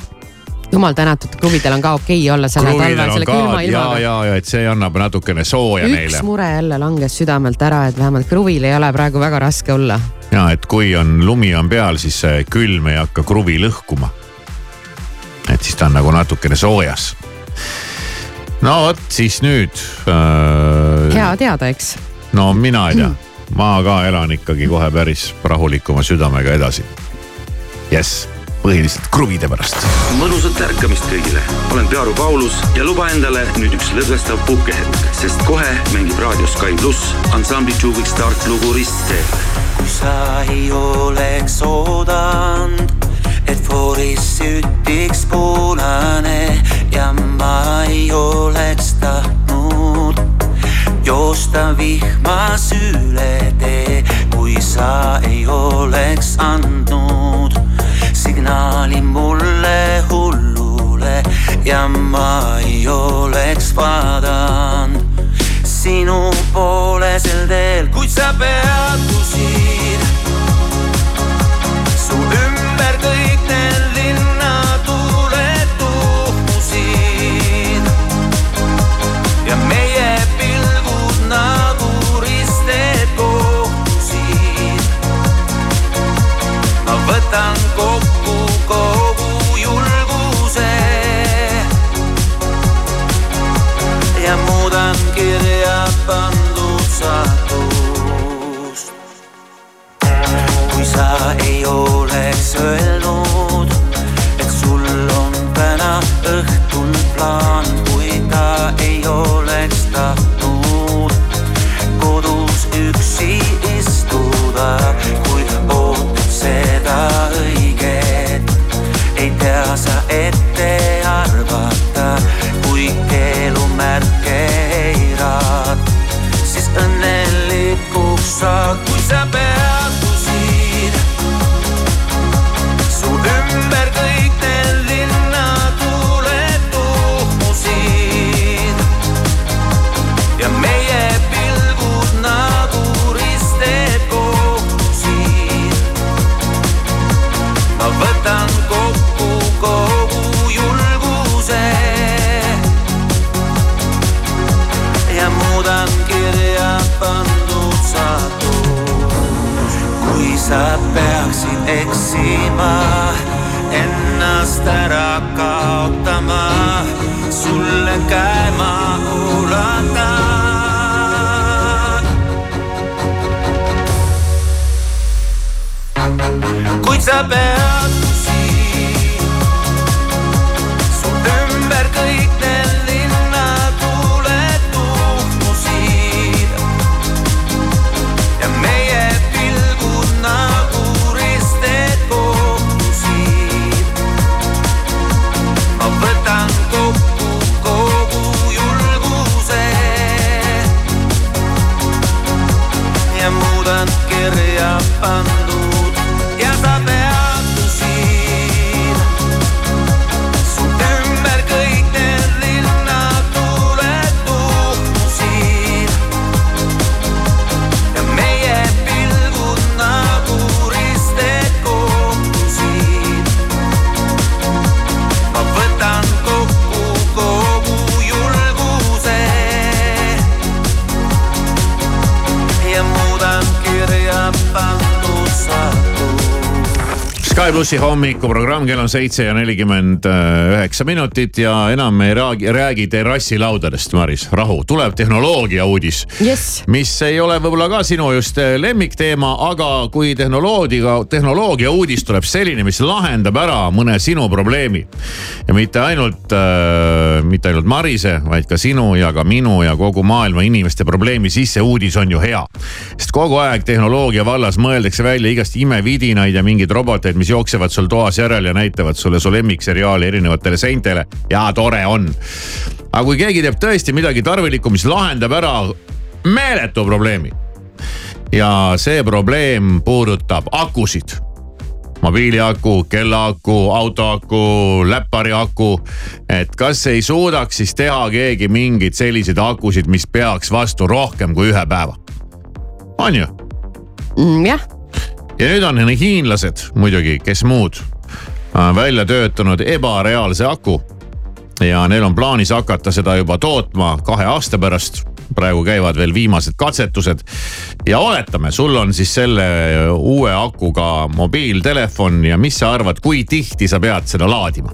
jumal tänatud, kruvidel on ka okei olla selle talve, kruvidel on selle külma ja, ilmaga. ja, ja et see annab natukene sooja üks neile. mure jälle langes südamelt ära, et vähemalt kruvil ei ole praegu väga raske olla. ja et kui on lumi on peal, siis see külm ei hakka kruvi lõhkuma. et siis ta on nagu natukene soojas. no vot siis nüüd äh,. hea teada, eks. no mina ei tea, ma ka elan ikkagi kohe päris rahulikuma südamega edasi. jess, põhiliselt kruvide pärast. mõnusat ärkamist kõigile, olen Pearu Paulus ja luba endale nüüd üks lõdvestav puhkehetk, sest kohe mängib raadio Sky pluss ansambli Tšuviks Start lugu Ristteel. kui sa ei oleks oodanud, et fooris sütiks punane ja ma ei oleks tahtnud joosta vihmas üle tee, kui sa ei oleks andnud signaali mulle hullule ja ma ei oleks vaadanud sinu poole sel teel, kuid sa peatusid. Ma ulatan. kuid sa peatusid, Sky plussi hommikuprogramm, kell on seitse ja nelikümmend üheksa minutit ja enam me ei räägi, räägi terrassilaudadest, Maris, rahu, tuleb tehnoloogia uudis yes.. mis ei ole võib-olla ka sinu just eh, lemmikteema, aga kui tehnoloogia, tehnoloogia uudis tuleb selline, mis lahendab ära mõne sinu probleemi. ja mitte ainult äh,, mitte ainult Marise, vaid ka sinu ja ka minu ja kogu maailma inimeste probleemi, siis see uudis on ju hea. sest kogu aeg tehnoloogia vallas mõeldakse välja igast imevidinaid ja mingeid roboteid, mis jooksevad sul toas järel ja näitavad sulle su lemmikseriaali erinevatele seintele ja tore on. aga kui keegi teeb tõesti midagi tarvilikku, mis lahendab ära meeletu probleemi, ja see probleem puudutab akusid mobiiliaku, kellaaku, autoaku, läppari aku. et kas ei suudaks siis teha keegi mingeid selliseid akusid, mis peaks vastu rohkem kui ühe päeva? on ju? Mm, jah. Ja nüüd on hiinlased muidugi, kes muud, välja töötanud ebareaalse aku. ja neil on plaanis hakata seda juba tootma kahe aasta pärast praegu käivad veel viimased katsetused. ja oletame, sul on siis selle uue akuga mobiiltelefon ja mis sa arvad, kui tihti sa pead seda laadima?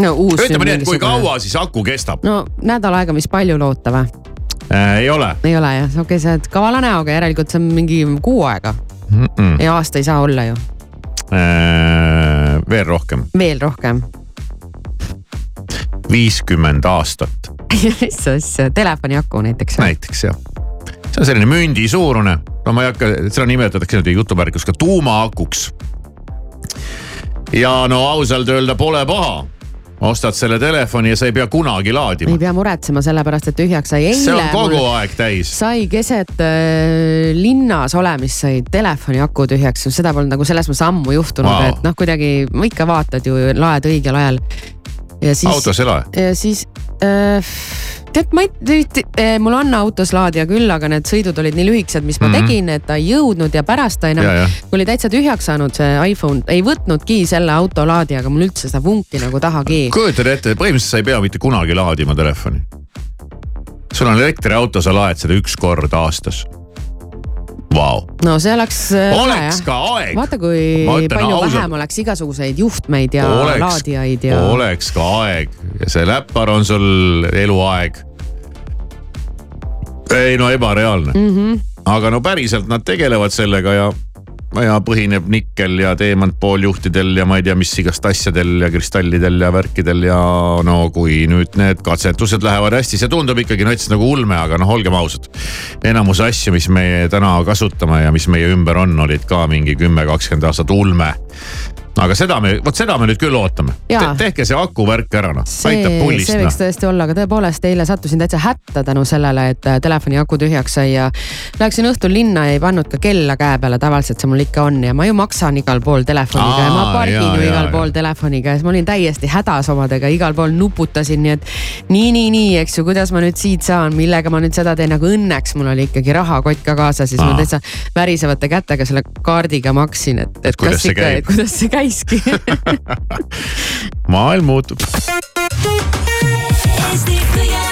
no uus. ütleme nii, et kui kaua siis aku kestab? no nädal aega, mis palju loota või äh,? ei ole. ei ole jah, okei okay,, sa oled kavala näoga, järelikult see on mingi kuu aega mm. -mm. ja aasta ei saa olla ju äh,. veel rohkem. veel rohkem. viiskümmend aastat mis asja, telefoni aku näiteks? näiteks jah, see on selline mündi suurune, no ma ei hakka, seda nimetatakse niimoodi jutuvärkus ka tuumaakuks. ja no ausalt öelda pole paha ostad selle telefoni ja sa ei pea kunagi laadima. ei pea muretsema, sellepärast et tühjaks sai see on kogu aeg täis. sai keset äh, linnas olemist sai telefoni aku tühjaks, seda polnud nagu selles mõttes ammu juhtunud wow., et noh, kuidagi ikka vaatad ju, laed õigel ajal. Siis, autos ei lae? ja siis tead, ma ei, äh, mul on autos laadija küll, aga need sõidud olid nii lühikesed, mis ma mm -hmm. tegin, et ta ei jõudnud ja pärast ta enam, kui oli täitsa tühjaks saanud see iPhone, ei võtnudki selle autolaadijaga mul üldse seda vunki nagu tahagi. kujutad ette, põhimõtteliselt sa ei pea mitte kunagi laadima telefoni. sul on elektriauto, sa laed seda üks kord aastas wow.. no see oleks. oleks ka aeg. vaata, kui palju ausalt, vähem oleks igasuguseid juhtmeid ja oleks, laadijaid ja. oleks ka aeg ja see läppar on sul eluaeg. ei no ebareaalne mm. -hmm. aga no päriselt nad tegelevad sellega ja ja põhineb nikkel ja teemantpooljuhtidel ja ma ei tea, mis igast asjadel ja kristallidel ja värkidel ja no kui nüüd need katsetused lähevad hästi, see tundub ikkagi nats nagu ulme, aga noh, olgem ausad. enamus asju, mis me täna kasutame ja mis meie ümber on, olid ka mingi kümme, kakskümmend aastat ulme aga seda me, vot seda me nüüd küll ootame Te,. tehke see akuvärk ära noh, aitab pullist. see võiks no. tõesti olla, aga tõepoolest eile sattusin täitsa hätta tänu sellele, et äh, telefoni aku tühjaks sai ja. Läksin õhtul linna ja ei pannud ka kella käe peale, tavaliselt see mul ikka on ja ma ju maksan igal pool telefoniga Aa, ja ma pargin ja, ju igal ja, pool ja. telefoniga ja siis ma olin täiesti hädas omadega, igal pool nuputasin, nii et. nii, nii, nii, eks ju, kuidas ma nüüd siit saan, millega ma nüüd seda teen, aga õnneks mul oli ikkagi rahakott ka kaasas, siis Aa. ma täitsa värisevate kätega selle kaardiga maksin, et, et kuidas kas ikka, kuidas see käib käiski maailm muutub. Eesti kõige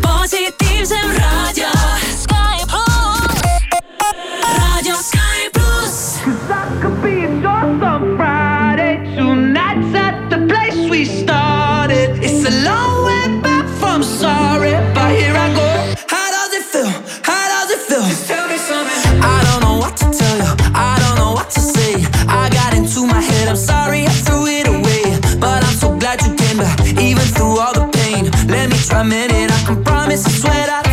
positiivsem raadio. If I'm it, I can promise I swear that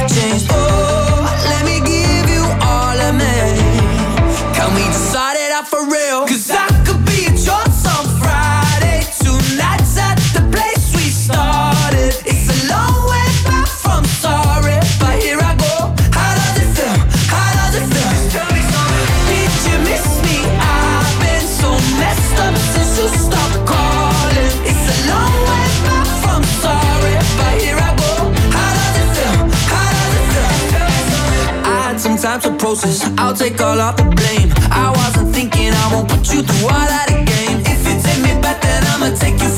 Time to process. I'll take all of the blame. I wasn't thinking I won't put you through all that again. If you take me back, then I'ma take you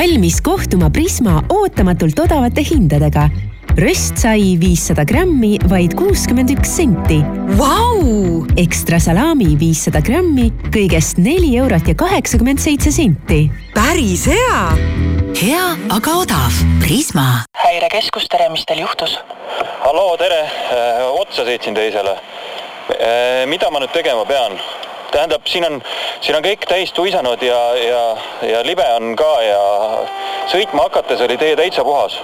valmis kohtuma Prisma ootamatult odavate hindadega. röstsai viissada grammi, vaid kuuskümmend üks senti. Vau! ekstra salami viissada grammi, kõigest neli eurot ja kaheksakümmend seitse senti. päris hea! hea, aga odav. Prisma. häirekeskus, tere, mis teil juhtus? halloo, tere, otsa sõitsin teisele. mida ma nüüd tegema pean? Tähendab, siin on, siin on kõik täis tuisanud ja, ja, ja libe on ka ja sõitma hakates oli tee täitsa puhas.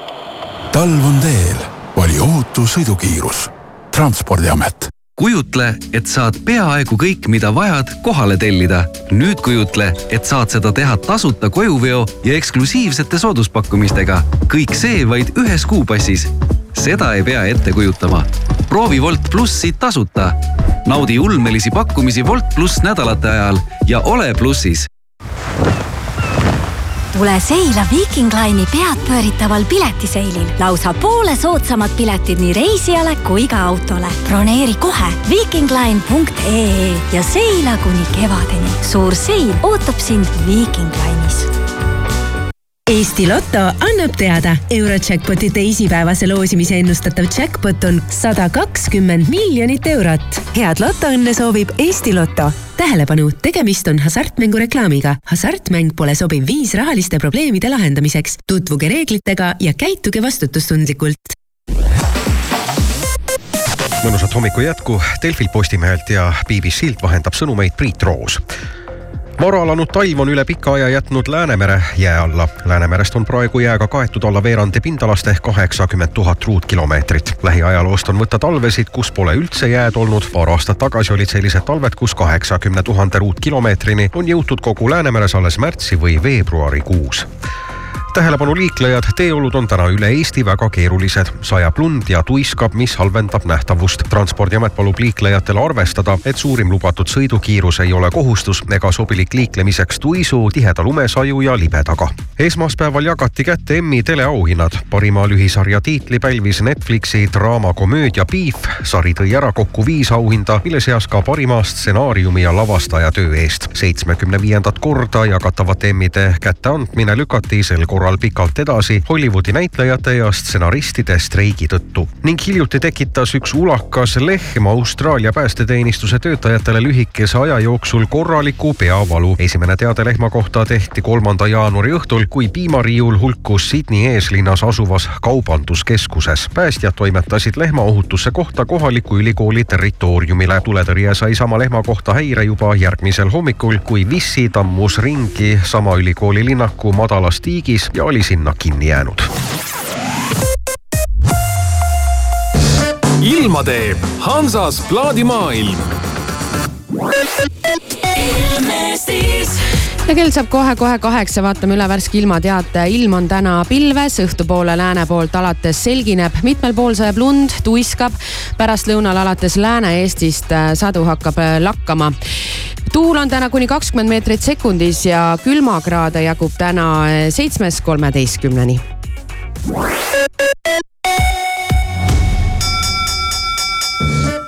talv on teel, vali ohutu sõidukiirus. transpordiamet kujutle, et saad peaaegu kõik, mida vajad, kohale tellida. nüüd kujutle, et saad seda teha tasuta kojuveo ja eksklusiivsete sooduspakkumistega. kõik see vaid ühes kuupassis. seda ei pea ette kujutama. Proovi Wolt plussi tasuta. naudi ulmelisi pakkumisi Wolt pluss nädalate ajal ja ole plussis tule seila Viking Line'i peadpööritaval piletiseilil. lausa poole soodsamad piletid nii reisijale kui ka autole. broneeri kohe vikingline.ee ja seila kuni kevadeni. suur seil ootab sind Viking Line'is Eesti Loto annab teada, Eurojackpoti teisipäevase loosimise ennustatav jackpot on sada kakskümmend miljonit eurot. head lotoõnne soovib Eesti Loto. tähelepanu, tegemist on hasartmängureklaamiga. hasartmäng pole sobiv viis rahaliste probleemide lahendamiseks. tutvuge reeglitega ja käituge vastutustundlikult. mõnusat hommiku jätku Delfilt, Postimehelt ja BBC-lt vahendab sõnumeid Priit Roos varaalanud talv on üle pika aja jätnud Läänemere jää alla. Läänemerest on praegu jääga kaetud alla veerandi pindalast ehk kaheksakümmend tuhat ruutkilomeetrit. lähiajaloost on võtta talvesid, kus pole üldse jääd olnud. paar aastat tagasi olid sellised talved, kus kaheksakümne tuhande ruutkilomeetrini on jõutud kogu Läänemeres alles märtsi või veebruarikuus tähelepanu liiklejad, teeolud on täna üle Eesti väga keerulised. sajab lund ja tuiskab, mis halvendab nähtavust. transpordiamet palub liiklejatel arvestada, et suurim lubatud sõidukiirus ei ole kohustus ega sobilik liiklemiseks tuisu, tiheda lumesaju ja libedaga. esmaspäeval jagati kätte Emmy teleauhinnad. parima lühisarja tiitli pälvis Netflixi draamakomöödia Beef. sari tõi ära kokku viis auhinda, mille seas ka parima stsenaariumi ja lavastaja töö eest. seitsmekümne viiendat korda jagatavate Emmide kätteandmine lükati sel korral korral pikalt edasi Hollywoodi näitlejate ja stsenaristide streigi tõttu ning hiljuti tekitas üks ulakas lehm Austraalia päästeteenistuse töötajatele lühikese aja jooksul korraliku peavalu. esimene teade lehma kohta tehti kolmanda jaanuari õhtul, kui piimariiul hulkus Sydney eeslinnas asuvas kaubanduskeskuses. päästjad toimetasid lehma ohutusse kohta kohaliku ülikooli territooriumile. tuletõrje sai sama lehma kohta häire juba järgmisel hommikul, kui Vissi tammus ringi sama ülikooli linnaku madalas tiigis ja oli sinna kinni jäänud. ilma teeb Hansas plaadimaailm. Ja kell saab kohe-kohe kaheksa, vaatame üle värske ilmateate. ilm on täna pilves, õhtupoole lääne poolt alates selgineb, mitmel pool sajab lund, tuiskab. pärastlõunal alates Lääne-Eestist äh, sadu hakkab äh, lakkama tuul on täna kuni kakskümmend meetrit sekundis ja külmakraade jagub täna äh, seitsmest kolmeteistkümneni.